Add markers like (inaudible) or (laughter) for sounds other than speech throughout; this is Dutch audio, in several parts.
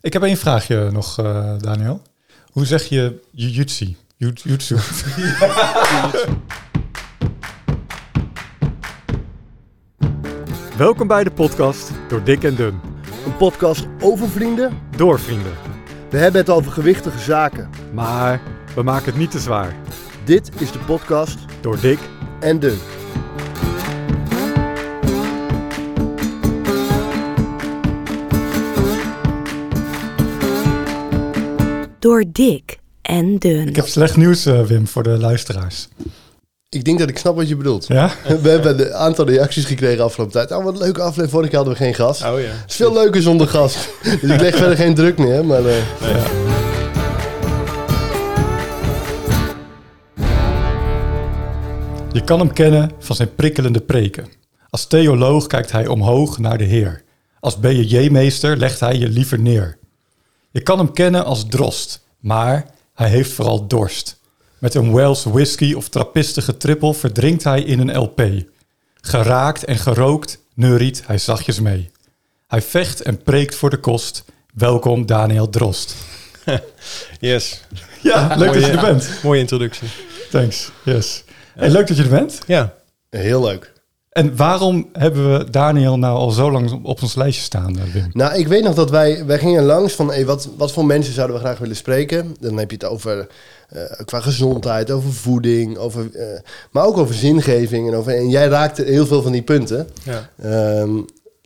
Ik heb één vraagje nog, eh, Daniel. Hoe zeg je jujutsu? Ju- Jutsu. (laughs) Welkom bij de podcast door Dick en Dun. Een podcast over vrienden. Door vrienden. We hebben het over gewichtige zaken. Maar we maken het niet te zwaar. Dit is de podcast Door Dick en Dun. Door dik en dun. Ik heb slecht nieuws, eh, Wim, voor de luisteraars. Ik denk dat ik snap wat je bedoelt. Ja? (laughs) We hebben een aantal reacties gekregen afgelopen tijd. Oh, wat een leuke aflevering. Vorige keer hadden we geen gast. Oh ja. Het is veel leuker zonder gast. (laughs) Dus ik leg verder geen druk meer. Maar eh, Je kan hem kennen van zijn prikkelende preken. Als theoloog kijkt hij omhoog naar de Heer. Als BJJ-meester legt hij je liever neer. Je kan hem kennen als drost, maar hij heeft vooral dorst. Met een Wells whisky of trappistige trippel verdrinkt hij in een LP. Geraakt en gerookt neuriet hij zachtjes mee. Hij vecht en preekt voor de kost. Welkom Daniel Drost. (laughs) Yes. Ja, leuk dat je er bent. Mooie introductie. Thanks. Yes. Hey, leuk dat je er bent. Ja. heel leuk. En waarom hebben we Daniel nou al zo lang op ons lijstje staan, eh, Wim? Nou, ik weet nog dat wij, wij gingen langs van hey, wat, wat voor mensen zouden we graag willen spreken. Dan heb je het over eh, qua gezondheid, over voeding, over, eh, maar ook over zingeving. En, over, en jij raakte heel veel van die punten. Ja. Ehm,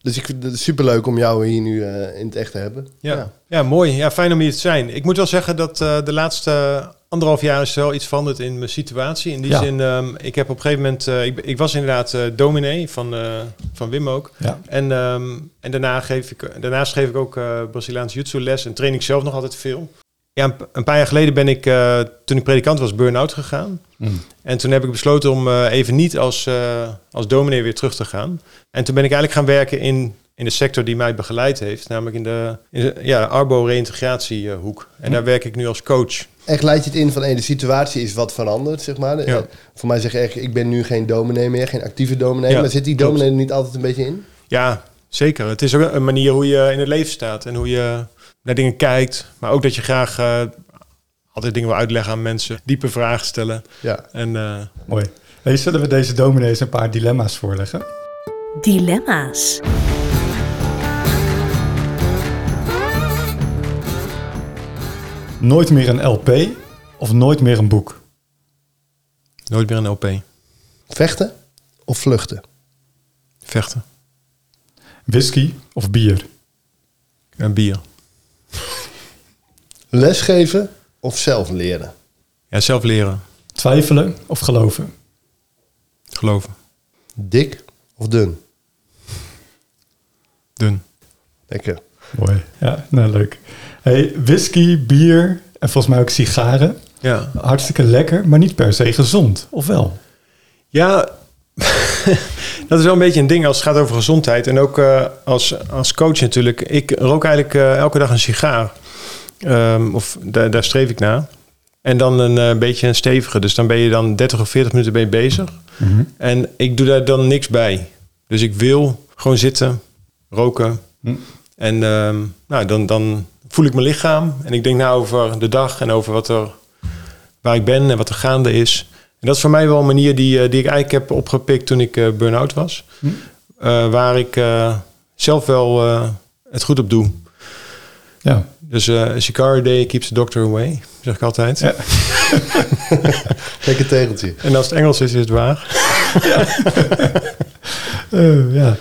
dus ik vind het superleuk om jou hier nu eh, in het echt te hebben. Ja. Ja. mooi. Ja, fijn om hier te zijn. Ik moet wel zeggen dat eh, de laatste anderhalf jaar is wel iets veranderd in mijn situatie. In die Ja. zin, ehm, ik heb op een gegeven moment... eh, ik, ik was inderdaad eh dominee van, eh, van Wim ook. Ja. En, ehm, en daarna geef ik, daarnaast geef ik ook eh Braziliaans jiu les en train ik zelf nog altijd veel. Ja, een, paar jaar geleden ben ik, eh, toen ik predikant was, burn-out gegaan. Mm. En toen heb ik besloten om eh, even niet als, eh, als dominee weer terug te gaan. En toen ben ik eigenlijk gaan werken in, in de sector die mij begeleid heeft. Namelijk in de, in de ja, arbo-reïntegratiehoek. En daar werk ik nu als coach. Echt leidt je het in van hey, de situatie is wat veranderd, zeg maar. Ja. Voor mij zeg je echt, ik ben nu geen dominee meer, geen actieve dominee. Ja, maar zit die klopt. dominee er niet altijd een beetje in? Ja, zeker. Het is ook een manier hoe je in het leven staat. En hoe je naar dingen kijkt. Maar ook dat je graag eh, altijd dingen wil uitleggen aan mensen. Diepe vragen stellen. Ja. En eh, Mooi. Hey, zullen we deze dominees een paar dilemma's voorleggen? Dilemma's. Nooit meer een LP of nooit meer een boek? nooit meer een LP. Vechten of vluchten? Vechten. Whisky of bier? En bier. Lesgeven of zelf leren? Ja, zelf leren. Twijfelen of geloven? Geloven. Dik of dun? Dun. Lekker. Mooi. Ja, nou leuk. Hey, whisky, bier en volgens mij ook sigaren. Ja. Hartstikke lekker, maar niet per se gezond, of wel? Ja, (laughs) dat is wel een beetje een ding als het gaat over gezondheid. En ook eh, als, als coach natuurlijk. Ik rook eigenlijk eh, elke dag een sigaar. Ehm, of da- daar streef ik naar. En dan een eh, beetje een stevige. Dus dan ben je dan 30 of 40 minuten je bezig. En ik doe daar dan niks bij. Dus ik wil gewoon zitten, roken. Hm. En ehm, nou, dan, dan voel ik mijn lichaam. En ik denk na over de dag en over wat er, waar ik ben en wat er gaande is. En dat is voor mij wel een manier die, eh, die ik eigenlijk heb opgepikt toen ik eh, burn-out was. Eh, waar ik zelf wel het goed op doe. Ja. Dus eh a cigar a day keeps the doctor away, zeg ik altijd. Ja. (laughs) Lekker tegeltje. En als het Engels is, is het waar. (laughs) Eh, ja.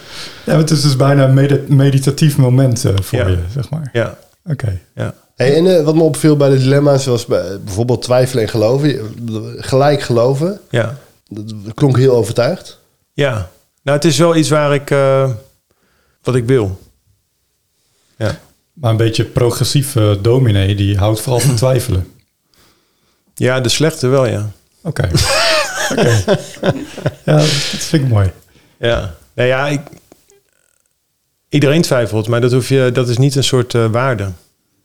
ja, het is dus bijna een medi- meditatief moment eh, voor Ja. je, zeg maar. Ja, Oké. ja. Hey, en wat me opviel bij de dilemma's was bij- bijvoorbeeld twijfelen en geloven. Gelijk geloven. ja. Dat klonk heel overtuigd. Ja, nou het is wel iets waar ik, eh, wat ik wil. Ja, Maar een beetje progressieve dominee, die houdt vooral van twijfelen. ja de slechte wel, ja. Oké. Ja, dat vind ik mooi. Ja, nou ja, ik, iedereen twijfelt, maar dat, hoef je, dat is niet een soort eh, waarde,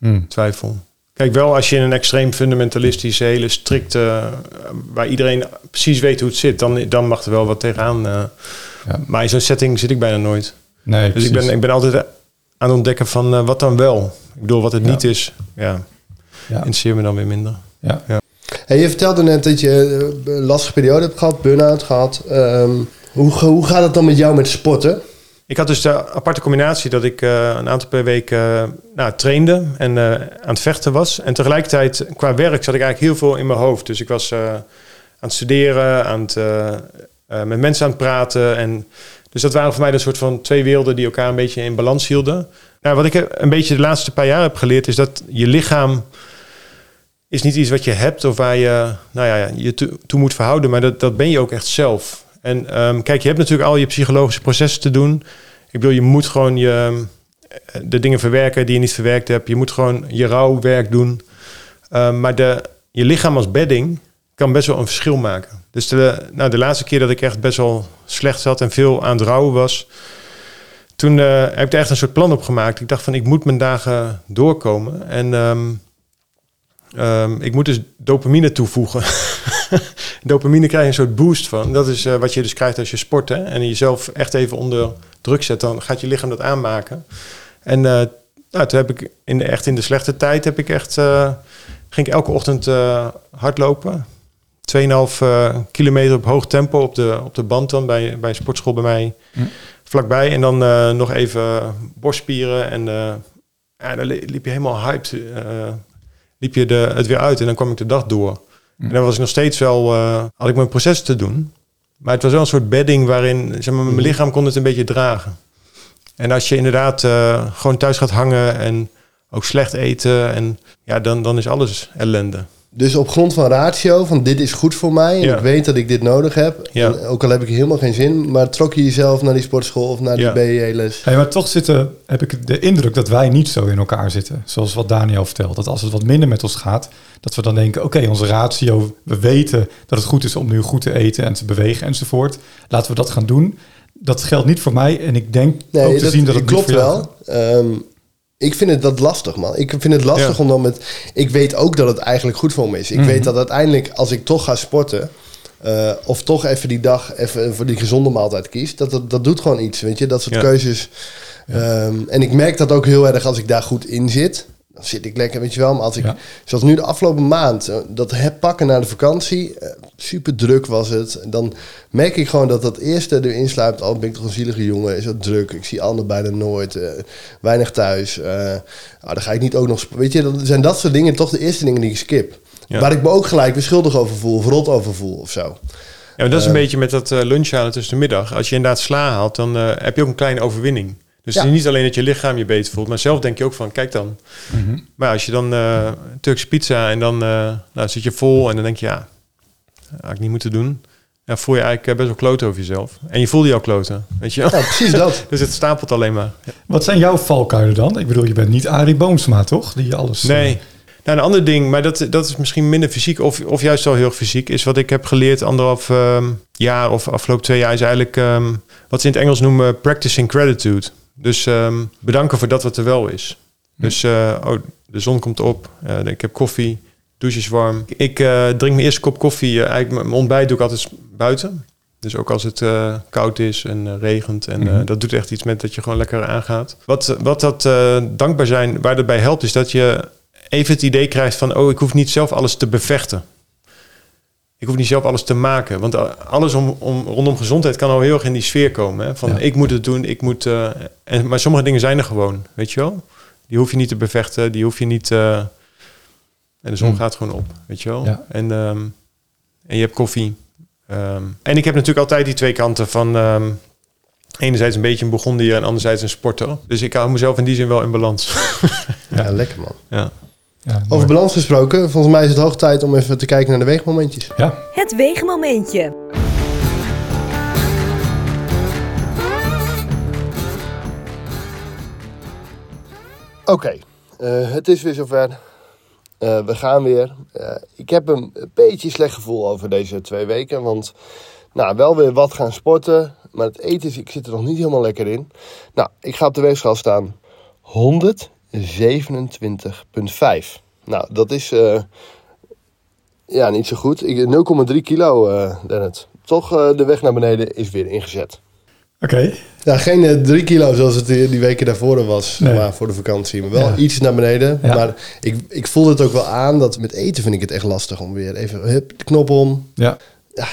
Hm. twijfel. Kijk, wel als je in een extreem fundamentalistische, hele strikte, eh, waar iedereen precies weet hoe het zit, dan, dan mag er wel wat tegenaan. eh. Ja. Maar in zo'n setting zit ik bijna nooit. Nee, Dus ik ben, ik ben altijd aan het ontdekken van eh, wat dan wel. Ik bedoel, wat het Ja. niet is, ja, Ja. interesseert me dan weer minder. Ja. Hey, je vertelde net dat je eh, een lastige periode hebt gehad, burn-out gehad. Ehm, hoe, hoe gaat het dan met jou met sporten? Ik had dus de aparte combinatie dat ik eh, een aantal per week nou, trainde en eh, aan het vechten was. En tegelijkertijd qua werk zat ik eigenlijk heel veel in mijn hoofd. Dus ik was eh, aan het studeren, aan het, met mensen aan het praten. En, dus dat waren voor mij een soort van twee werelden die elkaar een beetje in balans hielden. Nou, wat ik een beetje de laatste paar jaar heb geleerd is dat je lichaam is niet iets wat je hebt of waar je nou ja, je toe, moet verhouden, maar dat, dat ben je ook echt zelf. En ehm, kijk, je hebt natuurlijk al je psychologische processen te doen. Ik bedoel, je moet gewoon je, eh, de dingen verwerken die je niet verwerkt hebt. Je moet gewoon je rouwwerk doen. Ehm, maar de, je lichaam als bedding kan best wel een verschil maken. Dus de, nou, de laatste keer dat ik echt best wel slecht zat en veel aan het rouwen was... toen eh, heb ik er echt een soort plan op gemaakt. Ik dacht van, ik moet mijn dagen doorkomen. En ehm, ehm, ik moet dus dopamine toevoegen. (laughs) dopamine krijg je een soort boost van. Dat is eh, wat je dus krijgt als je sport. Hè? En jezelf echt even onder druk zet. Dan gaat je lichaam dat aanmaken. En eh, nou, toen heb ik in de, echt in de slechte tijd heb ik echt... ging ik elke ochtend hardlopen. 2,5 eh, kilometer op hoog tempo op de, op de band dan bij, bij een sportschool bij mij Hm. vlakbij. En dan eh, nog even borstspieren. En eh, ja, dan li- liep je helemaal hyped. eh, liep je de, het weer uit en dan kwam ik de dag door. En dan was ik nog steeds wel, eh, had ik mijn proces te doen. Maar het was wel een soort bedding waarin zeg maar, mijn lichaam kon het een beetje dragen. En als je inderdaad eh, gewoon thuis gaat hangen en ook slecht eten, en, ja, dan, dan is alles ellende. Dus op grond van ratio, van dit is goed voor mij en Ja. ik weet dat ik dit nodig heb. Ja. En ook al heb ik helemaal geen zin, maar trok je jezelf naar die sportschool of naar die Ja. BE-les? Hey, maar toch zitten, heb ik de indruk dat wij niet zo in elkaar zitten. Zoals wat Daniel vertelt. Dat als het wat minder met ons gaat, dat we dan denken... oké, onze ratio, we weten dat het goed is om nu goed te eten en te bewegen enzovoort. Laten we dat gaan doen. Dat geldt niet voor mij en ik denk ook te zien dat het niet klopt voor jou wel. Ehm, ik vind het dat lastig, man. Ik vind het lastig Ja. om dan met... Ik weet ook dat het eigenlijk goed voor me is. Ik Mhm. weet dat uiteindelijk, als ik toch ga sporten... eh, of toch even die dag even voor die gezonde maaltijd kies... dat, dat, dat doet gewoon iets, weet je? Dat soort Ja. keuzes. Ehm, en ik merk dat ook heel erg als ik daar goed in zit. Dan zit ik lekker, weet je wel. Maar als ik, Ja. zoals nu de afgelopen maand, eh, dat heb pakken naar de vakantie, eh, super druk was het. En dan merk ik gewoon dat dat eerste erin sluipt. Oh, ben ik toch een zielige jongen, is het druk. Ik zie Anne bijna nooit, eh, weinig thuis. nou, dan ga ik niet ook nog... Weet je, dan zijn dat soort dingen toch de eerste dingen die ik skip. Ja. Waar ik me ook gelijk weer schuldig over voel, of rot over voel of zo. Ja, maar dat is een beetje met dat lunchhalen tussen de middag. Als je inderdaad sla haalt, dan heb je ook een kleine overwinning. Dus Ja. het is niet alleen dat je lichaam je beter voelt, maar zelf denk je ook van, kijk dan. Mhm. Maar als je dan eh Turkse pizza en dan eh, nou, zit je vol en dan denk je, ja, had ik niet moeten doen. Ja, voel je eigenlijk eh, best wel kloten over jezelf. En je voelde je al kloten, weet je wel. Ja, precies dat. (laughs) Dus het stapelt alleen maar. Wat zijn jouw valkuilen dan? Ik bedoel, je bent niet Arie Boomsma, toch? Die alles... Nee. Nou, een ander ding, maar dat, dat is misschien minder fysiek of, of juist wel heel erg fysiek, is wat ik heb geleerd anderhalf ehm, jaar of afgelopen twee jaar, is eigenlijk ehm, wat ze in het Engels noemen practicing gratitude. Dus ehm, bedanken voor dat wat er wel is. Dus, eh, oh, de zon komt op, eh, ik heb koffie, douche is warm. Ik eh, drink mijn eerste kop koffie, eigenlijk mijn ontbijt doe ik altijd buiten. Dus ook als het koud is en regent. En Mhm. dat doet echt iets met dat je gewoon lekker aangaat. Wat, wat dat dankbaar zijn, waar dat bij helpt, is dat je even het idee krijgt van... oh, ik hoef niet zelf alles te bevechten. Ik hoef niet zelf alles te maken. Want eh, alles om, om, rondom gezondheid kan al heel erg in die sfeer komen. Hè? Van Ja. ik moet het doen, ik moet... eh, en, maar sommige dingen zijn er gewoon, weet je wel? Die hoef je niet te bevechten, die hoef je niet... eh, en de zon Hmm. gaat gewoon op, weet je wel? Ja. En, ehm, en je hebt koffie. Ehm, en ik heb natuurlijk altijd die twee kanten van... ehm, enerzijds een beetje een begondier en anderzijds een sporter. Dus ik hou mezelf in die zin wel in balans. (laughs) Ja, lekker man. ja. Ja. Over balans gesproken, volgens mij is het hoog tijd om even te kijken naar de weegmomentjes. Ja, Het weegmomentje. Oké, eh, het is weer zover. Eh, we gaan weer. Eh, ik heb een beetje slecht gevoel over deze twee weken. Want nou, wel weer wat gaan sporten. Maar het eten, is, ik zit er nog niet helemaal lekker in. Nou, ik ga op de weegschaal staan. 127,5. Nou, dat is eh, ja, niet zo goed. Ik- 0,3 kilo, eh Dennet. Toch, eh, de weg naar beneden is weer ingezet. Oké. Ja, geen eh, drie kilo zoals het die, die weken daarvoor was, Nee. maar voor de vakantie. Maar wel Ja. iets naar beneden. Ja. Maar ik, ik voelde het ook wel aan dat met eten vind ik het echt lastig om weer even hup, de knop om. Ja. Ja,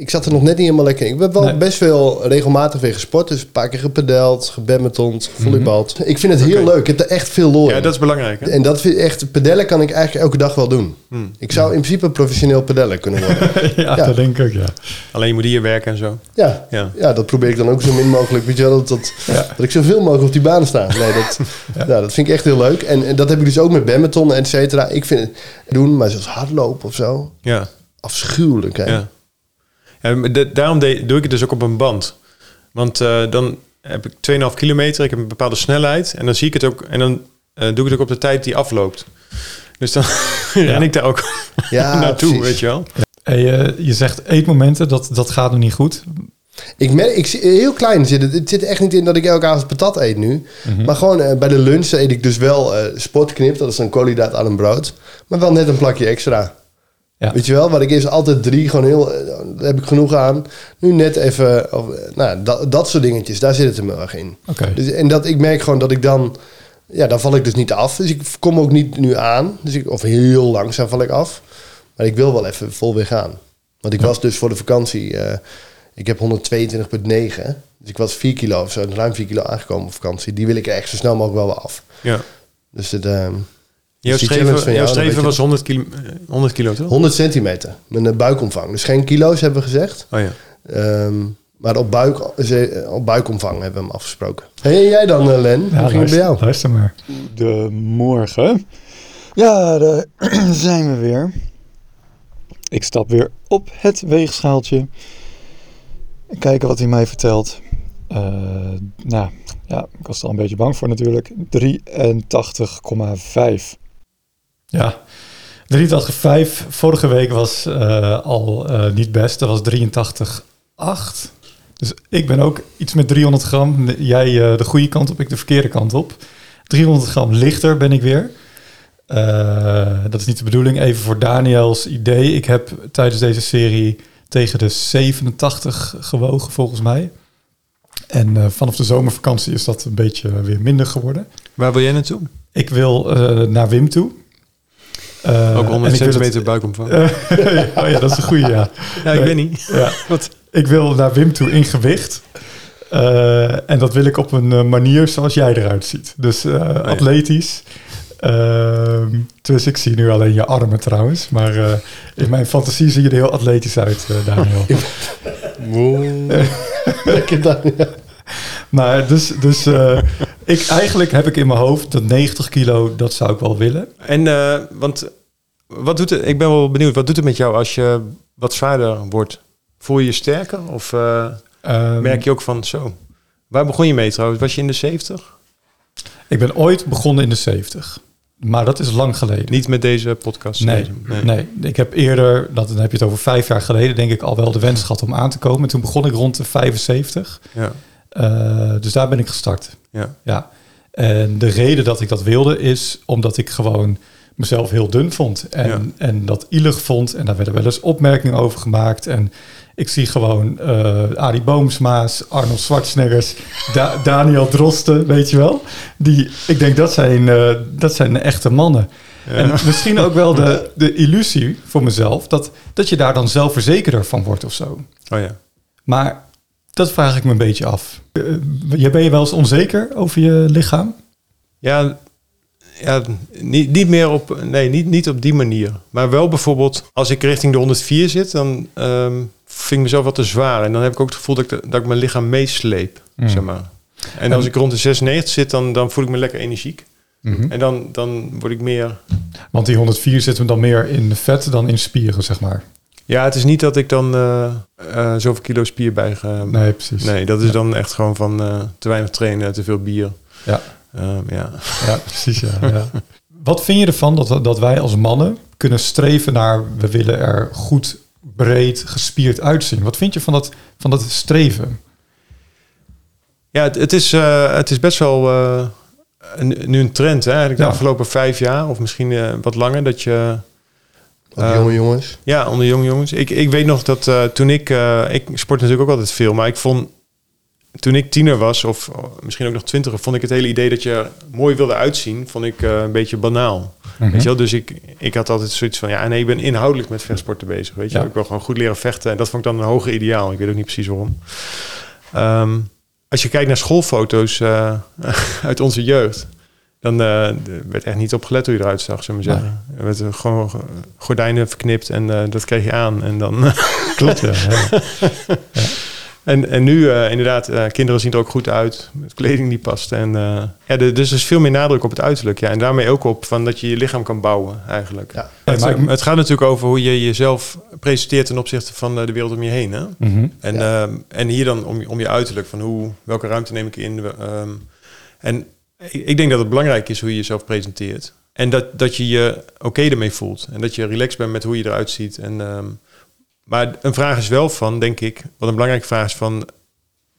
ik zat er nog net niet helemaal lekker in. Ik heb wel Nee. best veel regelmatig weer gesport. Dus een paar keer gepadeld, gebadmintond, gevolleybald. Ik vind het heel leuk. Ik heb er echt veel lol Ja, dat is belangrijk. Hè? En dat vind ik echt, pedellen kan ik eigenlijk elke dag wel doen. Hmm. Ik zou in principe professioneel pedellen kunnen worden. (laughs) ja, Ja. dat denk ik ook, ja. Alleen je moet hier werken en zo. Ja, Ja. ja, dat probeer ik dan ook zo min mogelijk. Weet je wel, dat, dat, Ja. dat ik zoveel mogelijk op die baan sta. Nee, dat, (laughs) nou, dat vind ik echt heel leuk. En, en dat heb ik dus ook met badminton, et cetera. Ik vind het doen, maar zoals hardlopen of zo, Ja. afschuwelijk. Hè? Ja. Maar de- daarom de- doe ik het dus ook op een band. Want eh, dan heb ik 2,5 kilometer, ik heb een bepaalde snelheid. En dan zie ik het ook, en dan eh, doe ik het ook op de tijd die afloopt. Dus dan (laughs) ren ik daar ook (laughs) Ja, (laughs) naartoe, precies. weet je wel. Hey, eh, je zegt eetmomenten, dat, dat gaat nog niet goed. Ik merk, ik zie heel klein zit het. Het zit echt niet in dat ik elke avond patat eet nu. Maar gewoon bij de lunch eet ik dus wel eh sportknip. Dat is een koolhydraat aan een brood. Maar wel net een plakje extra. Ja. Weet je wel, wat ik eerst altijd drie, gewoon heel, eh, daar heb ik genoeg aan. Nu net even, of, eh, nou, dat, dat soort dingetjes, daar zit het hem heel erg in. Oké. Dus, en dat ik merk gewoon dat ik dan, ja, dan val ik dus niet af. Dus ik kom ook niet nu aan. Dus ik, of heel langzaam val ik af. Maar ik wil wel even vol weer gaan. Want ik was dus voor de vakantie, eh, ik heb 122,9. Dus ik was 4 kilo of zo, ruim 4 kilo aangekomen op vakantie. Die wil ik er echt zo snel mogelijk wel weer af. Ja. Dus het, ehm, Jouw challenge streven, jouw was 100 kilo, eh, 100 kilo, toch? 100 centimeter, met een buikomvang. Dus geen kilo's hebben we gezegd. Oh ja. Ehm, maar op, buik, op buikomvang hebben we hem afgesproken. Hey, jij dan, eh, Len? Hoe ging het bij jou? luister maar. de morgen. Ja, daar (clears throat) zijn we weer. Ik stap weer op het weegschaaltje. En kijken wat hij mij vertelt. Eh, nou, ja, ik was er al een beetje bang voor natuurlijk. 83,5. Ja, 83,5. Vorige week was eh, al eh, niet best. Dat was 83,8. Dus ik ben ook iets met 300 gram. Jij eh, de goede kant op, ik de verkeerde kant op. 300 gram lichter ben ik weer. Dat is niet de bedoeling. Even voor Daniels idee. Ik heb tijdens deze serie tegen de 87 gewogen volgens mij. En vanaf de zomervakantie is dat een beetje weer minder geworden. Waar wil jij naartoe? Ik wil naar Wim toe. Eh, ook en 100 ik wil centimeter buikomvang. Eh, (laughs) oh ja, dat is een goede, ja. ja, ik nee. weet niet. ja. (laughs) Wat? Ik wil naar Wim toe in gewicht. Eh, en dat wil ik op een manier zoals jij eruit ziet. Dus eh, atletisch. Ehm, dus ik zie nu alleen je armen trouwens. Maar eh, in mijn fantasie zie je er heel atletisch uit, eh, Daniel. (laughs) Lekker dan, ja. Maar dus, dus eh, ik, eigenlijk heb ik in mijn hoofd dat 90 kilo, dat zou ik wel willen. En, eh, want wat doet het, ik ben wel benieuwd, wat doet het met jou als je wat zwaarder wordt? Voel je je sterker? Of eh, Ehm, merk je ook van zo? Waar begon je mee trouwens? Was je in de 70? Ik ben ooit begonnen in de 70. Maar dat is lang geleden. Niet met deze podcast. Nee, nee. ik heb eerder, dat, dan heb je het over vijf jaar geleden, denk ik al wel de wens gehad om aan te komen. Toen begon ik rond de 75. Ja, Eh, dus daar ben ik gestart. ja. Ja. En de reden dat ik dat wilde is omdat ik gewoon mezelf heel dun vond. En, Ja. en dat ielig vond. En daar werden wel eens opmerkingen over gemaakt. En ik zie gewoon eh Arie Boomsma's, Arnold Schwarzeneggers, Da- Daniel Drosten, weet je wel. Die, ik denk dat zijn, eh, dat zijn echte mannen. En misschien ook wel de, (laughs) de illusie voor mezelf dat, dat je daar dan zelfverzekerder van wordt of zo. Oh ja. Maar dat vraag ik me een beetje af. Eh, je ben je wel eens onzeker over je lichaam? Ja, ja niet, niet meer op, nee, niet, niet op die manier. Maar wel bijvoorbeeld, als ik richting de 104 zit, dan ehm, vind ik mezelf wat te zwaar. En dan heb ik ook het gevoel dat ik, dat ik mijn lichaam meesleep, Mm. zeg maar. En als ik rond de 96 zit, dan, dan voel ik me lekker energiek. Mhm. En dan, dan word ik meer... Want die 104 zitten we dan meer in vet dan in spieren, zeg maar. Ja, het is niet dat ik dan eh, eh, zoveel kilo spier bij ga. Nee, precies. Nee, dat is Ja. dan echt gewoon van eh, te weinig trainen, te veel bier. Ja, Ehm, ja. ja precies. Ja, ja. (laughs) Wat vind je ervan dat, dat wij als mannen kunnen streven naar... we willen er goed, breed, gespierd uitzien? Wat vind je van dat, van dat streven? Ja, het, het, is, het is best wel een, nu een trend, hè? Eigenlijk de afgelopen vijf jaar of misschien wat langer. Dat je, Ook Eh, jonge jongens. ja, onder jonge jongens. Ik, ik weet nog dat eh, toen ik, eh, ik sport natuurlijk ook altijd veel, maar ik vond toen ik tiener was, of oh, misschien ook nog twintiger, vond ik het hele idee dat je mooi wilde uitzien, vond ik eh, een beetje banaal. Mhm. Weet je wel? Dus ik, ik had altijd zoiets van, ja, nee, ik ben inhoudelijk met vechtsporten bezig. Weet je, Ja. ik wil gewoon goed leren vechten. En dat vond ik dan een hoger ideaal. Ik weet ook niet precies waarom. Ehm, als je kijkt naar schoolfoto's eh, (laughs) uit onze jeugd, dan eh, er werd echt niet op gelet hoe je eruit zag, zullen we maar zeggen. Er werd er gewoon gordijnen verknipt en eh, dat kreeg je aan. En dan (laughs) Klopt, ja. (laughs) ja. En, en nu eh, inderdaad, eh, kinderen zien er ook goed uit. Met kleding die past. En, eh, ja, de- dus er is veel meer nadruk op het uiterlijk. Ja. En daarmee ook op van dat je je lichaam kan bouwen eigenlijk. Ja. Het, maar ik- het gaat natuurlijk over hoe je jezelf presenteert ten opzichte van eh, de wereld om je heen. Hè? Mhm. En, ehm, en hier dan om, om je uiterlijk. Van hoe, welke ruimte neem ik in? Ehm, en ik, denk dat het belangrijk is hoe je jezelf presenteert. En dat, dat je je oké ermee voelt. En dat je relaxed bent met hoe je eruit ziet. En, ehm, maar een vraag is wel van, denk ik, wat een belangrijke vraag is van...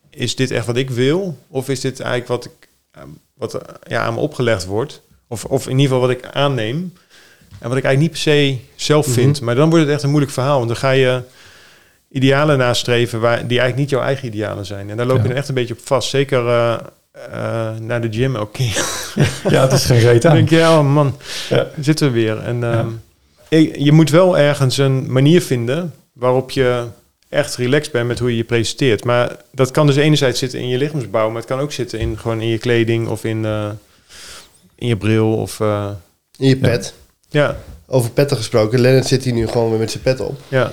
Is dit echt wat ik wil? Of is dit eigenlijk wat, ik, ehm, wat ja, aan me opgelegd wordt? Of, of in ieder geval wat ik aanneem. En wat ik eigenlijk niet per se zelf vind. Maar dan wordt het echt een moeilijk verhaal. Want dan ga je idealen nastreven waar, die eigenlijk niet jouw eigen idealen zijn. En daar loop je Ja. dan echt een beetje op vast. Zeker eh, eh, naar de gym keer. (laughs) ja, het is geen reet Dan aan. denk je, ja, oh man, Ja. zitten we weer. En ehm, je, je moet wel ergens een manier vinden waarop je echt relaxed bent met hoe je je presenteert. Maar dat kan dus enerzijds zitten in je lichaamsbouw, maar het kan ook zitten in gewoon in je kleding of in, eh, in je bril of eh, In je pet. ja, Over petten gesproken. Lennart zit hier nu gewoon weer met zijn pet op. ja,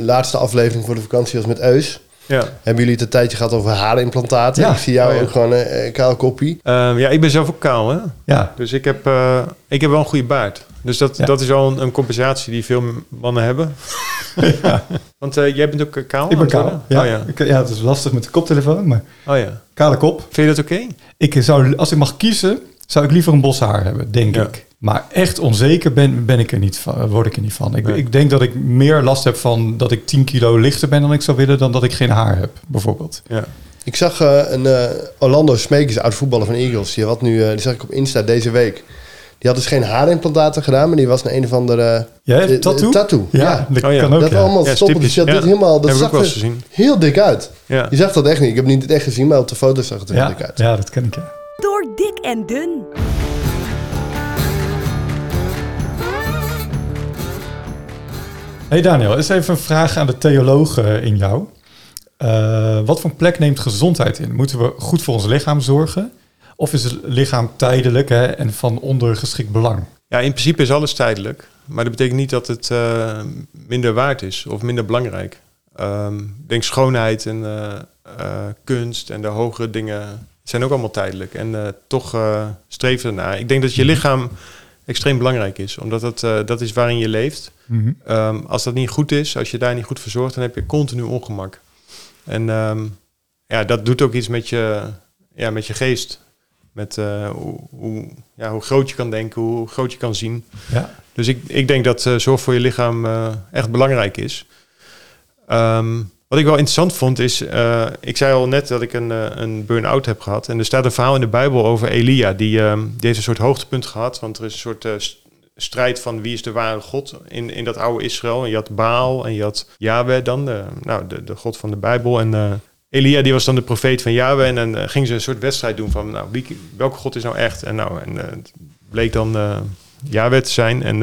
laatste aflevering voor de vakantie was met Eus. Ja. Hebben jullie het een tijdje gehad over haarimplantaten? Ja. Ik zie jou Oh, ja. ook gewoon een uh, kaal koppie. Ehm, ja, ik ben zelf ook kaal, hè. Ja, Dus ik heb, eh, ik heb wel een goede baard. Dus dat, Ja. dat is al een, een compensatie die veel mannen hebben. (laughs) Want eh, jij bent ook eh, kaal? ik ben kaal. Ja, Oh ja. Ik- ja, het is lastig met de koptelefoon, maar Oh ja. kale kop. Vind je dat oké? Ik zou, als ik mag kiezen, zou ik liever een bos haar hebben, denk Ja. ik. Maar echt onzeker ben, ben ik er niet van, word ik er niet van. Ik, Nee. ik denk dat ik meer last heb van dat ik 10 kilo lichter ben dan ik zou willen, dan dat ik geen haar heb, bijvoorbeeld. Ja. Ik zag eh, een eh, Orlando Smeekers, oud voetballer van Eagles. Die, had nu, eh, die zag ik op Insta deze week. Die had dus geen haarimplantaten gedaan, maar die was naar een of andere... Jij hebt eh, een tattoo? tattoo, Ja, ja. dat Oh ja. kan ook. Dat ja. allemaal Ja, stoppen. Dus dat Ja. dit helemaal... Dat Heb ik zag ook wel eens er gezien. heel dik uit. Ja. Je zag dat echt niet. Ik heb het niet het echt gezien, maar op de foto's zag het er heel Ja, dik uit. ja, dat ken ik. Ja. Door dik en dun. Hey Daniel, eens even een vraag aan de theoloog eh, in jou. Eh, wat voor plek neemt gezondheid in? Moeten we goed voor ons lichaam zorgen? Of is het lichaam tijdelijk hè, en van ondergeschikt belang? Ja, in principe is alles tijdelijk. Maar dat betekent niet dat het eh, minder waard is of minder belangrijk. Ik denk schoonheid en eh, kunst en de hogere dingen zijn ook allemaal tijdelijk. En toch streven ernaar. Ik denk dat je lichaam extreem belangrijk is. Omdat dat, eh, dat is waarin je leeft. Ehm, als dat niet goed is, als je daar niet goed voor zorgt, dan heb je continu ongemak. En ehm, ja, dat doet ook iets met je, ja, met je geest. Met eh, hoe, hoe, ja, hoe groot je kan denken, hoe groot je kan zien. Ja. Dus ik, ik denk dat eh, zorg voor je lichaam echt belangrijk is. Ehm, wat ik wel interessant vond is, eh, ik zei al net dat ik een, eh, een burn-out heb gehad. En er staat een verhaal in de Bijbel over Elia. Die, heeft een soort hoogtepunt gehad. Want er is een soort eh, st- strijd van wie is de ware God in, in dat oude Israël. En je had Baal en je had Yahweh dan, de, nou, de, de God van de Bijbel. En eh, Elia die was dan de profeet van Yahweh. En dan eh, gingen ze een soort wedstrijd doen van nou, welke God is nou echt. En, nou, en eh, het bleek dan eh Yahweh te zijn. En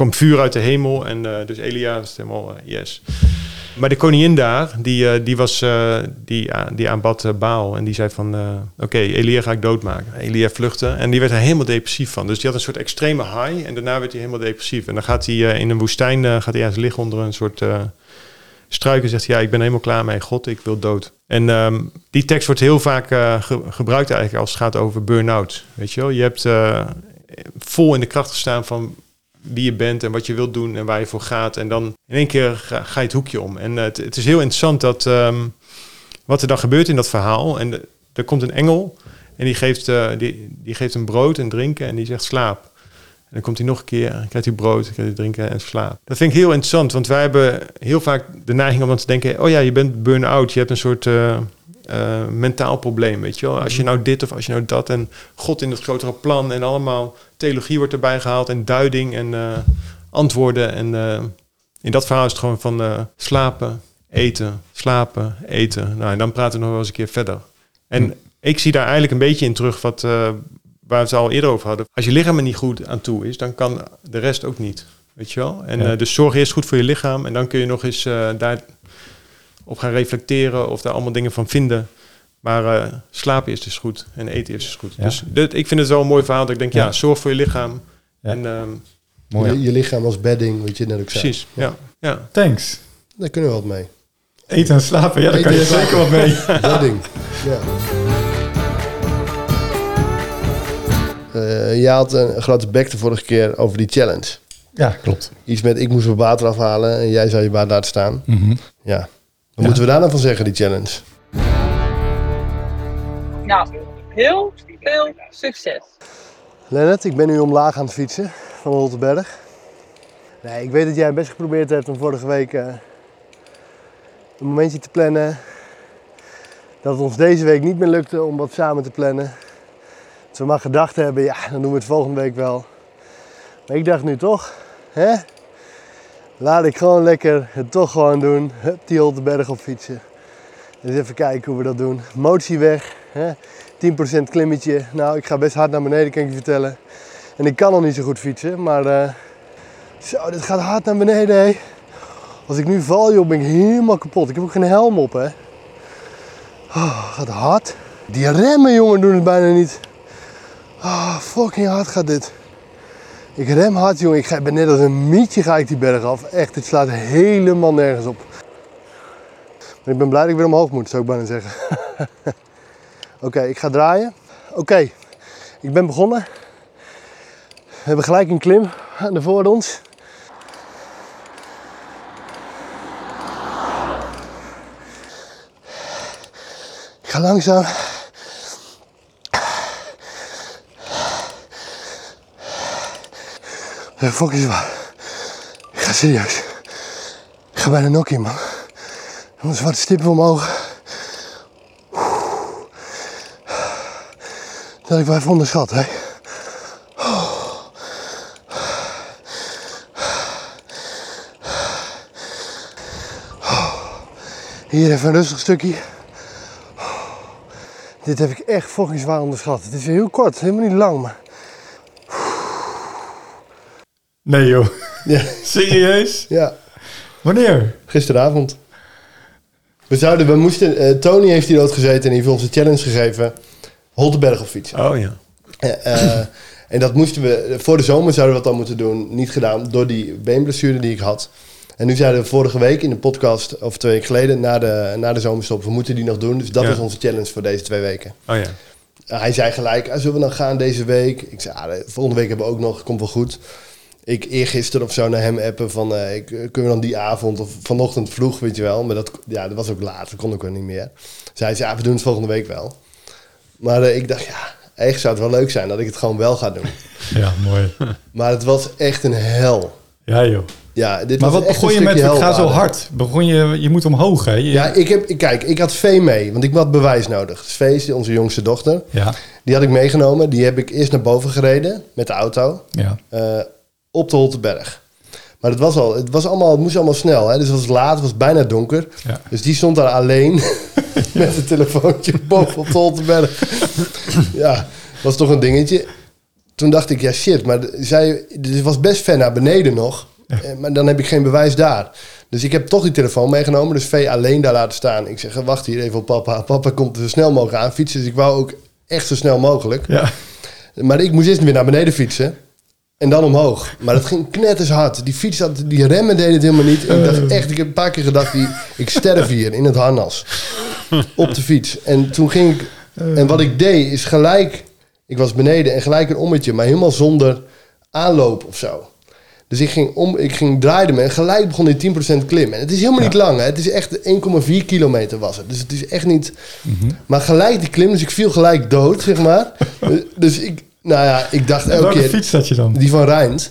kwam vuur uit de hemel. En eh, dus Elia was helemaal eh, yes. Maar de koningin daar, die, eh, die, was, eh, die, a- die aanbad eh, Baal. En die zei van, eh, oké, Elia ga ik doodmaken. Elia vluchtte. En die werd er helemaal depressief van. Dus die had een soort extreme high. En daarna werd hij helemaal depressief. En dan gaat hij eh, in een woestijn eh, gaat hij ergens liggen onder een soort eh struik. En zegt hij, ja, ik ben helemaal klaar met God. Ik wil dood. En ehm, die tekst wordt heel vaak eh, ge- gebruikt eigenlijk als het gaat over burn-out. Weet je wel? Je hebt eh, vol in de kracht gestaan van wie je bent en wat je wilt doen en waar je voor gaat. En dan in één keer ga, je het hoekje om. En eh, het, het is heel interessant dat ehm, wat er dan gebeurt in dat verhaal. En er komt een engel en die geeft, eh, die, die geeft een brood en drinken en die zegt slaap. En dan komt hij nog een keer, krijgt hij brood, krijgt hij drinken en slaap. Dat vind ik heel interessant, want wij hebben heel vaak de neiging om dan te denken... oh ja, je bent burn-out, je hebt een soort eh, eh, mentaal probleem, weet je wel. Als je nou dit of als je nou dat en God in het grotere plan... en allemaal theologie wordt erbij gehaald en duiding en eh, antwoorden. En eh, in dat verhaal is het gewoon van slapen, eten, slapen, eten. Nou, en dan praten we nog wel eens een keer verder. En ik zie daar eigenlijk een beetje in terug wat, waar we het al eerder over hadden. Als je lichaam er niet goed aan toe is, dan kan de rest ook niet. Weet je wel? En Ja. dus zorg eerst goed voor je lichaam. En dan kun je nog eens daar op gaan reflecteren of daar allemaal dingen van vinden. Maar eh, slapen is dus goed en eten is dus goed. Ja. Dus dit, ik vind het wel een mooi verhaal dat ik denk, ja, Ja. zorg voor je lichaam. Ja. En ehm, Mooi. Je, je lichaam als bedding, wat je net ook zei. precies, ja. ja. Thanks. Daar kunnen we wat mee. Eten en slapen, ja, daar Eten kan je slapen. zeker wat mee. (laughs) Bedding. Ja. Eh, jij had een grote bek de vorige keer over die challenge. Ja, klopt. Iets met ik moest mijn water afhalen en jij zou je water laten staan. Mhm. Ja. Wat Ja. moeten we daar nou van zeggen, die challenge? Nou, heel veel succes. Lennart, ik ben nu omlaag aan het fietsen van Holtenberg. Nee, ik weet dat jij best geprobeerd hebt om vorige week eh, een momentje te plannen. Dat het ons deze week niet meer lukte om wat samen te plannen. Dat we maar gedacht hebben, ja, dan doen we het volgende week wel. Maar ik dacht nu toch, hè? Laat ik gewoon lekker het toch gewoon doen. Hup, die Holtenberg op fietsen. Dus even kijken hoe we dat doen. Motie weg, hè? 10% klimmetje. Nou, ik ga best hard naar beneden, kan ik je vertellen. En ik kan nog niet zo goed fietsen, maar eh, zo, dit gaat hard naar beneden. Als ik nu val, joh, ben ik helemaal kapot. Ik heb ook geen helm op, hè. Oh, gaat hard. Die remmen, jongen, doen het bijna niet. Oh, fucking hard gaat dit. Ik rem hard, jongen. Ik ben net als een mietje ga ik die berg af. Echt, dit slaat helemaal nergens op. Maar ik ben blij dat ik weer omhoog moet, zou ik bijna zeggen. (laughs) Oké, ik ga draaien. Oké, ik ben begonnen. We hebben gelijk een klim aan de voor ons. Ik ga langzaam. Fucking zwaar. Ik ga serieus. Ik ga bijna nokkie, man. Een zwarte stippen omhoog. Dat had ik wel even onderschat, hè. Hier even een rustig stukje. Dit heb ik echt fucking zwaar onderschat. Het is heel kort, helemaal niet lang, maar... Nee joh. Ja, (laughs) Serieus? ja. Wanneer? gisteravond. We zouden, we moesten... eh, Tony heeft hier ook gezeten en die heeft ons een challenge gegeven. Holtenberg op fietsen. Oh ja. Eh, eh, en dat moesten we... Voor de zomer zouden we dat dan moeten doen. Niet gedaan door die beenblessure die ik had. En nu zeiden we vorige week in de podcast, of twee weken geleden, na de, na de zomerstop, we moeten die nog doen. Dus dat Ja. is onze challenge voor deze twee weken. Oh ja. Uh, hij zei gelijk, ah, zullen we dan gaan deze week? Ik zei, ah, de- volgende week hebben we ook nog, komt wel goed. Ik eergisteren of zo naar hem appen van, eh, ik, eh, kunnen we dan die avond of vanochtend vroeg, weet je wel. Maar dat, ja, dat was ook laat, dat kon ook wel niet meer. Dus hij zei, ja, we doen het volgende week wel. Maar eh, ik dacht, ja, echt zou het wel leuk zijn dat ik het gewoon wel ga doen. (laughs) Ja, mooi. (laughs) Maar het was echt een hel. Ja joh. Ja, dit Maar wat begon je met, stukje ik ga zo hard. Begon je, je moet omhoog hè? Je- Ja, ik heb, kijk, ik had Vee mee, want ik had bewijs nodig. Dus Vee is onze jongste dochter. ja, Die had ik meegenomen. Die heb ik eerst naar boven gereden met de auto. ja. Op de Holteberg. Maar het was al, het was allemaal, het moest allemaal snel. Hè? Dus het was laat, het was bijna donker. Ja. Dus die stond daar alleen (laughs) met een telefoontje boven op de Holteberg. ja, was toch een dingetje. Toen dacht ik, ja shit, maar zij, dit was best ver naar beneden nog. Eh, Maar dan heb ik geen bewijs daar. Dus ik heb toch die telefoon meegenomen. Dus Vee alleen daar laten staan. Ik zeg, wacht hier even op papa. Papa komt zo snel mogelijk aan fietsen. Dus ik wou ook echt zo snel mogelijk. ja. Maar ik moest eerst weer naar beneden fietsen. En dan omhoog. Maar dat ging knetters hard. Die fiets had, die remmen deden het helemaal niet. Ik dacht echt, ik heb een paar keer gedacht, die, ik sterf hier in het harnas. Op de fiets. En toen ging ik, en wat ik deed is gelijk, ik was beneden en gelijk een ommetje, maar helemaal zonder aanloop of zo. Dus ik ging, om, ik ging draaide me en gelijk begon die 10% klim. En het is helemaal niet lang, hè? het is echt 1,4 kilometer was het. Dus het is echt niet. Maar gelijk die klim, dus ik viel gelijk dood, zeg maar. (laughs) dus ik, nou ja, ik dacht elke welke keer. fiets je dan? Die van Rijnd.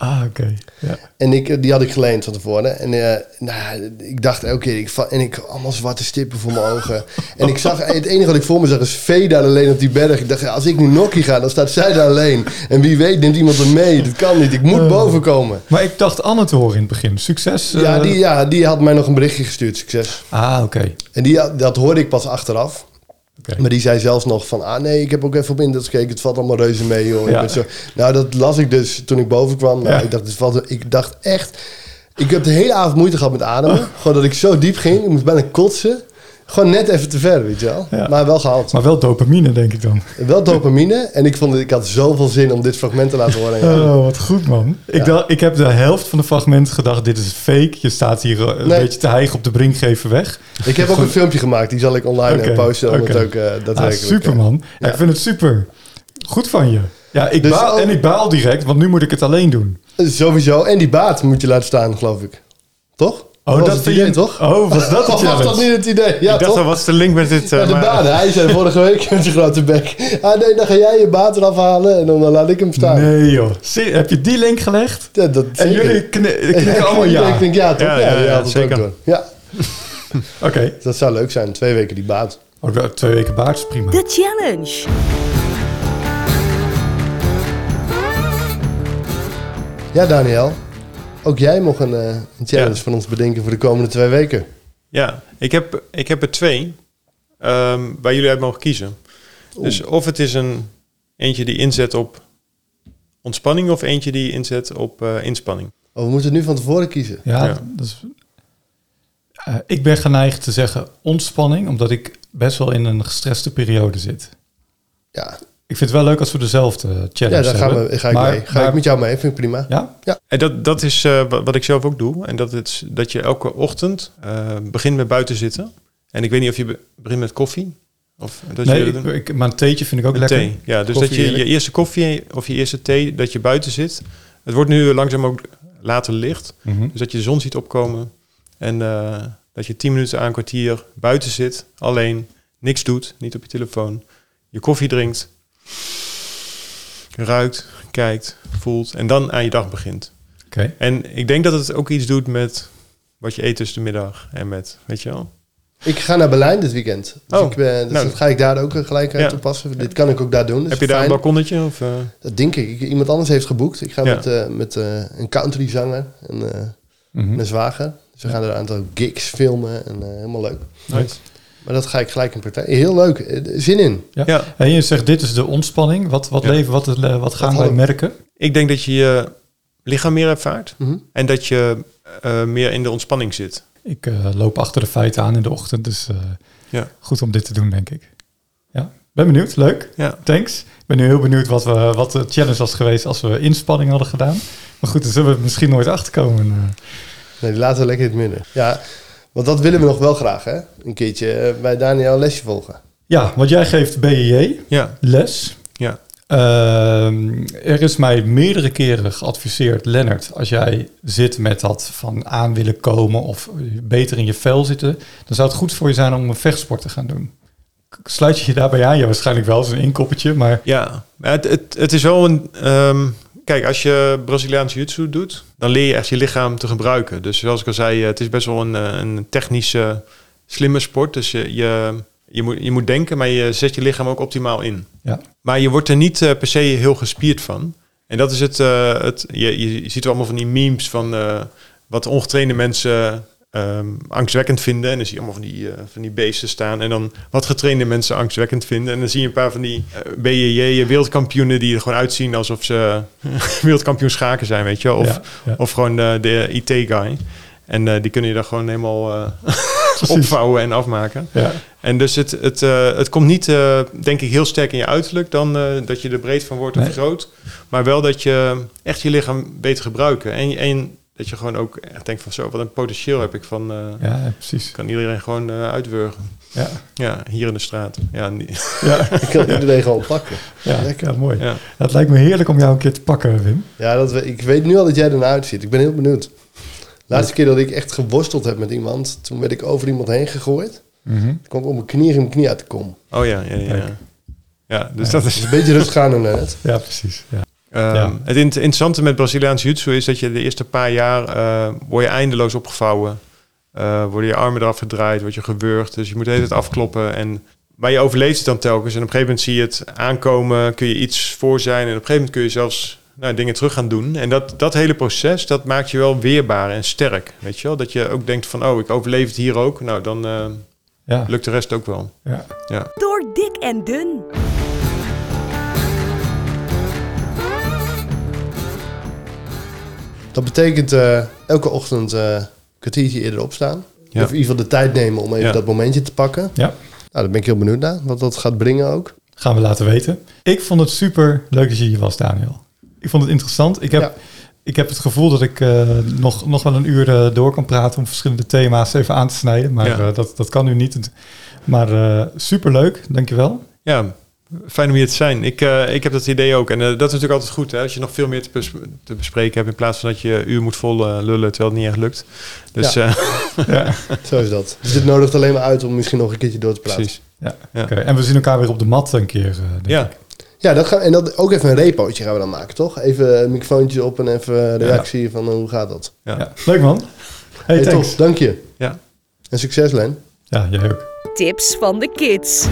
Ah, oké. Ja. En ik, die had ik geleend van tevoren. En eh, nou, ik dacht elke keer, ik, en ik allemaal zwarte stippen voor mijn ogen. En ik zag, het enige wat ik voor me zag is Vee daar alleen op die berg. Ik dacht, als ik nu Nokkie ga, dan staat zij daar alleen. En wie weet neemt iemand er mee. Dat kan niet, ik moet boven komen. Maar ik dacht Anne te horen in het begin. Succes. Ja eh, die, ja, die had mij nog een berichtje gestuurd, succes. Ah, oké. En die, dat hoorde ik pas achteraf. Maar die zei zelfs nog van, ah nee, ik heb ook even op internet gekeken. Het valt allemaal reuze mee. Ik Ja. zo, nou, dat las ik dus toen ik boven kwam. Nou, Ja. ik, dacht, het valt, ik dacht echt... Ik heb de hele avond moeite gehad met ademen. Gewoon dat ik zo diep ging. Ik moest bijna kotsen. Gewoon net even te ver, weet je wel. Ja. Maar wel gehaald. Maar wel dopamine, denk ik dan. Wel dopamine. En ik vond het, ik had zoveel zin om dit fragment te laten horen. Oh, wat goed, man. Ik, dacht, ik heb de helft van de fragmenten gedacht, dit is fake. Je staat hier eh, een Nee. beetje te hijgen op de brink, geven weg. Ik heb ook een filmpje gemaakt. Die zal ik online Oké, eh, posten. Om oké. het ook Ah, daadwerkelijk... super, man. Ja. Ik vind het super. Goed van je. Ja, ik Dus baal, ook- en ik baal direct, want nu moet ik het alleen doen. Sowieso. En die baat moet je laten staan, geloof ik. Toch? Oh, was dat het vind idee, je toch? Oh, was dat Of (laughs) was dat niet het idee? Ja, ik dacht wat is de link met dit? eh, Ja, de maar-. Hij zei vorige week (laughs) met zijn grote bek. Ah nee, dan ga jij je baat eraf halen en dan laat ik hem staan. Nee, joh. Zie- Heb je die link gelegd? Ja, dat En zeker. jullie kni- (laughs) knikken allemaal Ik ja. denk ja, toch? Ja, Ja, ja, ja, ja, dat is zeker. Ja, Oké. dat zou leuk zijn. Twee weken die baat. Oh, twee weken baard is prima. De challenge. Ja, Daniel. Ook jij mocht een, eh, een challenge Ja. van ons bedenken voor de komende twee weken. Ja, ik heb, ik heb er twee ehm, waar jullie uit mogen kiezen. Dus of het is een eentje die inzet op ontspanning of eentje die inzet op eh, inspanning. Oh, we moeten het nu van tevoren kiezen. Ja, Ja. Dat is, Eh, ik ben geneigd te zeggen ontspanning, omdat ik best wel in een gestreste periode zit. Ja, Ik vind het wel leuk als we dezelfde challenge ja daar gaan hebben. we, ga ik Maar- mee. Ga maar- ik met jou mee. Vind ik prima. Ja? En dat, dat is eh, wa- wat ik zelf ook doe. En dat, is, dat je elke ochtend eh, begint met buiten zitten. En ik weet niet of je be- begint met koffie. Of dat Nee, je, ik, ik, maar een theetje vind ik ook Een lekker. thee. Ja, dus Koffie, dat je je eerste koffie of je eerste thee, dat je buiten zit. Het wordt nu langzaam ook later licht. Mhm. Dus dat je de zon ziet opkomen. En eh, dat je tien minuten aan een kwartier buiten zit. Alleen, niks doet, niet op je telefoon. Je koffie drinkt. Ruikt, kijkt, voelt. En dan aan je dag begint. Oké. En ik denk dat het ook iets doet met wat je eet tussen de middag. En met, weet je wel? Ik ga naar Berlijn dit weekend. Dus, Oh, ik ben, dus nou. dat ga ik daar ook eh, gelijk aan Ja. toepassen. Dit kan ik ook daar doen. Dus Heb je daar fijn. een balkonnetje? Of, eh? Dat denk ik. Iemand anders heeft geboekt. Ik ga Ja. met, eh, met eh, een countryzanger en eh, Mhm. mijn zwager. Dus we gaan er een aantal gigs filmen en eh, helemaal leuk. Nice. Maar dat ga ik gelijk in partij. Heel leuk. Eh, Zin in. Ja. Ja. En je zegt dit is de ontspanning. Wat, wat, Ja. leven, wat, eh, wat gaan wij hadden- merken? Ik denk dat je je lichaam meer ervaart. Mhm. En dat je eh, meer in de ontspanning zit. Ik eh, loop achter de feiten aan in de ochtend. Dus eh, Ja. goed om dit te doen, denk ik. Ja, ben benieuwd. Leuk. Ja. Thanks. Ik ben nu heel benieuwd wat, we, wat de challenge was geweest als we inspanning hadden gedaan. Maar goed, daar zullen we misschien nooit achterkomen. eh. Nee, die laten we lekker in het midden. Ja, want dat willen we nog wel graag, hè? Een keertje eh, bij Daniel een lesje volgen. Ja, want jij geeft BJJ Ja. les. Ja. Ehm, er is mij meerdere keren geadviseerd, Lennart, als jij zit met dat van aan willen komen of beter in je vel zitten, dan zou het goed voor je zijn om een vechtsport te gaan doen. Sluit je je daarbij aan? Ja, waarschijnlijk wel, zo'n inkoppertje, maar Ja, het, het, het is wel een... ehm, kijk, als je Braziliaans jiu-jitsu doet, dan leer je echt je lichaam te gebruiken. Dus zoals ik al zei, eh, het is best wel een, eh, een technische, slimme sport. Dus je, je, je, moet, je moet denken, maar je zet je lichaam ook optimaal in. ja. Maar je wordt er niet eh, per se heel gespierd van. En dat is het. het je, je ziet wel allemaal van die memes van wat ongetrainde mensen ehm, angstwekkend vinden. En dan zie je allemaal van die, eh, van die beesten staan. En dan wat getrainde mensen angstwekkend vinden. En dan zie je een paar van die eh, BJJ wereldkampioenen die er gewoon uitzien alsof ze (laughs) wereldkampioen schaken zijn, weet je. Of, Ja, ja. of gewoon eh, de IT-guy. En eh, die kunnen je dan gewoon helemaal eh, (laughs) opvouwen en afmaken. ja. En dus het, het, eh, het komt niet, eh, denk ik, heel sterk in je uiterlijk dan eh, dat je er breed van wordt of Nee. groot. Maar wel dat je echt je lichaam beter gebruiken. En, en dat je gewoon ook echt denkt van zo, wat een potentieel heb ik van... eh, ja, precies. kan iedereen gewoon eh, uitwurgen. Ja, Ja, hier in de straat. Ja, niet- (laughs) ja, Ik kan iedereen gewoon pakken. ja, Lekker. ja mooi. ja. Het lijkt me heerlijk om jou een keer te pakken, Wim. Ja, dat we, ik weet nu al dat jij ernaar uitziet. Ik ben heel benieuwd. Laatste keer dat ik echt geworsteld heb met iemand, toen werd ik over iemand heen gegooid. Toen kwam ik op mijn knie en mijn knie uit de kom. Oh ja, ja, ja. Ja, dus dat is... Dus een beetje rustig aan doen net. Ja, precies. Ja. Ehm, Ja. Het int- interessante met Braziliaans jiu-jitsu is dat je de eerste paar jaar eh, word je eindeloos opgevouwen. Eh, worden je armen eraf gedraaid, word je gewurgd. Dus je moet de hele tijd afkloppen. En, maar je overleeft het dan telkens. En op een gegeven moment zie je het aankomen. Kun je iets voor zijn. En op een gegeven moment kun je zelfs nou, dingen terug gaan doen. En dat, dat hele proces, dat maakt je wel weerbaar en sterk. Weet je wel? Dat je ook denkt van, oh, ik overleef het hier ook. Nou, dan eh, Ja. lukt de rest ook wel. Ja. Ja. Door dik en dun. Dat betekent eh, elke ochtend eh, een kwartiertje eerder opstaan. Ja. Of in ieder geval de tijd nemen om even Ja. dat momentje te pakken. ja, Nou, daar ben ik heel benieuwd naar. Wat dat gaat brengen ook. gaan we laten weten. Ik vond het super leuk dat je hier was, Daniel. Ik vond het interessant. Ik heb, Ja. ik heb het gevoel dat ik eh, nog, nog wel een uur eh, door kan praten om verschillende thema's even aan te snijden. Maar Ja. dat, dat kan nu niet. Maar eh super leuk, dankjewel. Ja, fijn om hier te zijn. Ik, eh, ik heb dat idee ook. En eh, dat is natuurlijk altijd goed, hè? Als je nog veel meer te, bes- te bespreken hebt... in plaats van dat je een uur moet vol eh, lullen terwijl het niet echt lukt. Dus Ja. eh, (laughs) Ja, Zo is dat. Dus dit nodigt alleen maar uit om misschien nog een keertje door te praten. precies. ja. Ja. oké. En we zien elkaar weer op de mat een keer. denk Ja, ik. Ja, dat gaan, en dat, ook even een repootje gaan we dan maken, toch? Even een microfoontje op en even een reactie van hoe gaat dat. ja. Ja. Leuk man. Hey, Hey, thanks. top, dank je. ja. En succes, Len. Ja, jij ook. Tips van de kids.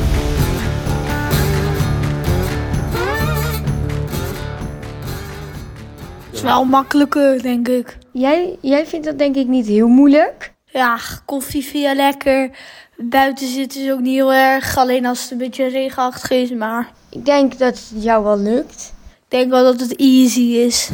Is wel makkelijker, denk ik. Jij, jij vindt dat denk ik niet heel moeilijk. Ja, koffie vind je lekker. Buiten zitten is ook niet heel erg. Alleen als het een beetje regenachtig is. Maar Ik denk dat het jou wel lukt. ik denk wel dat het easy is.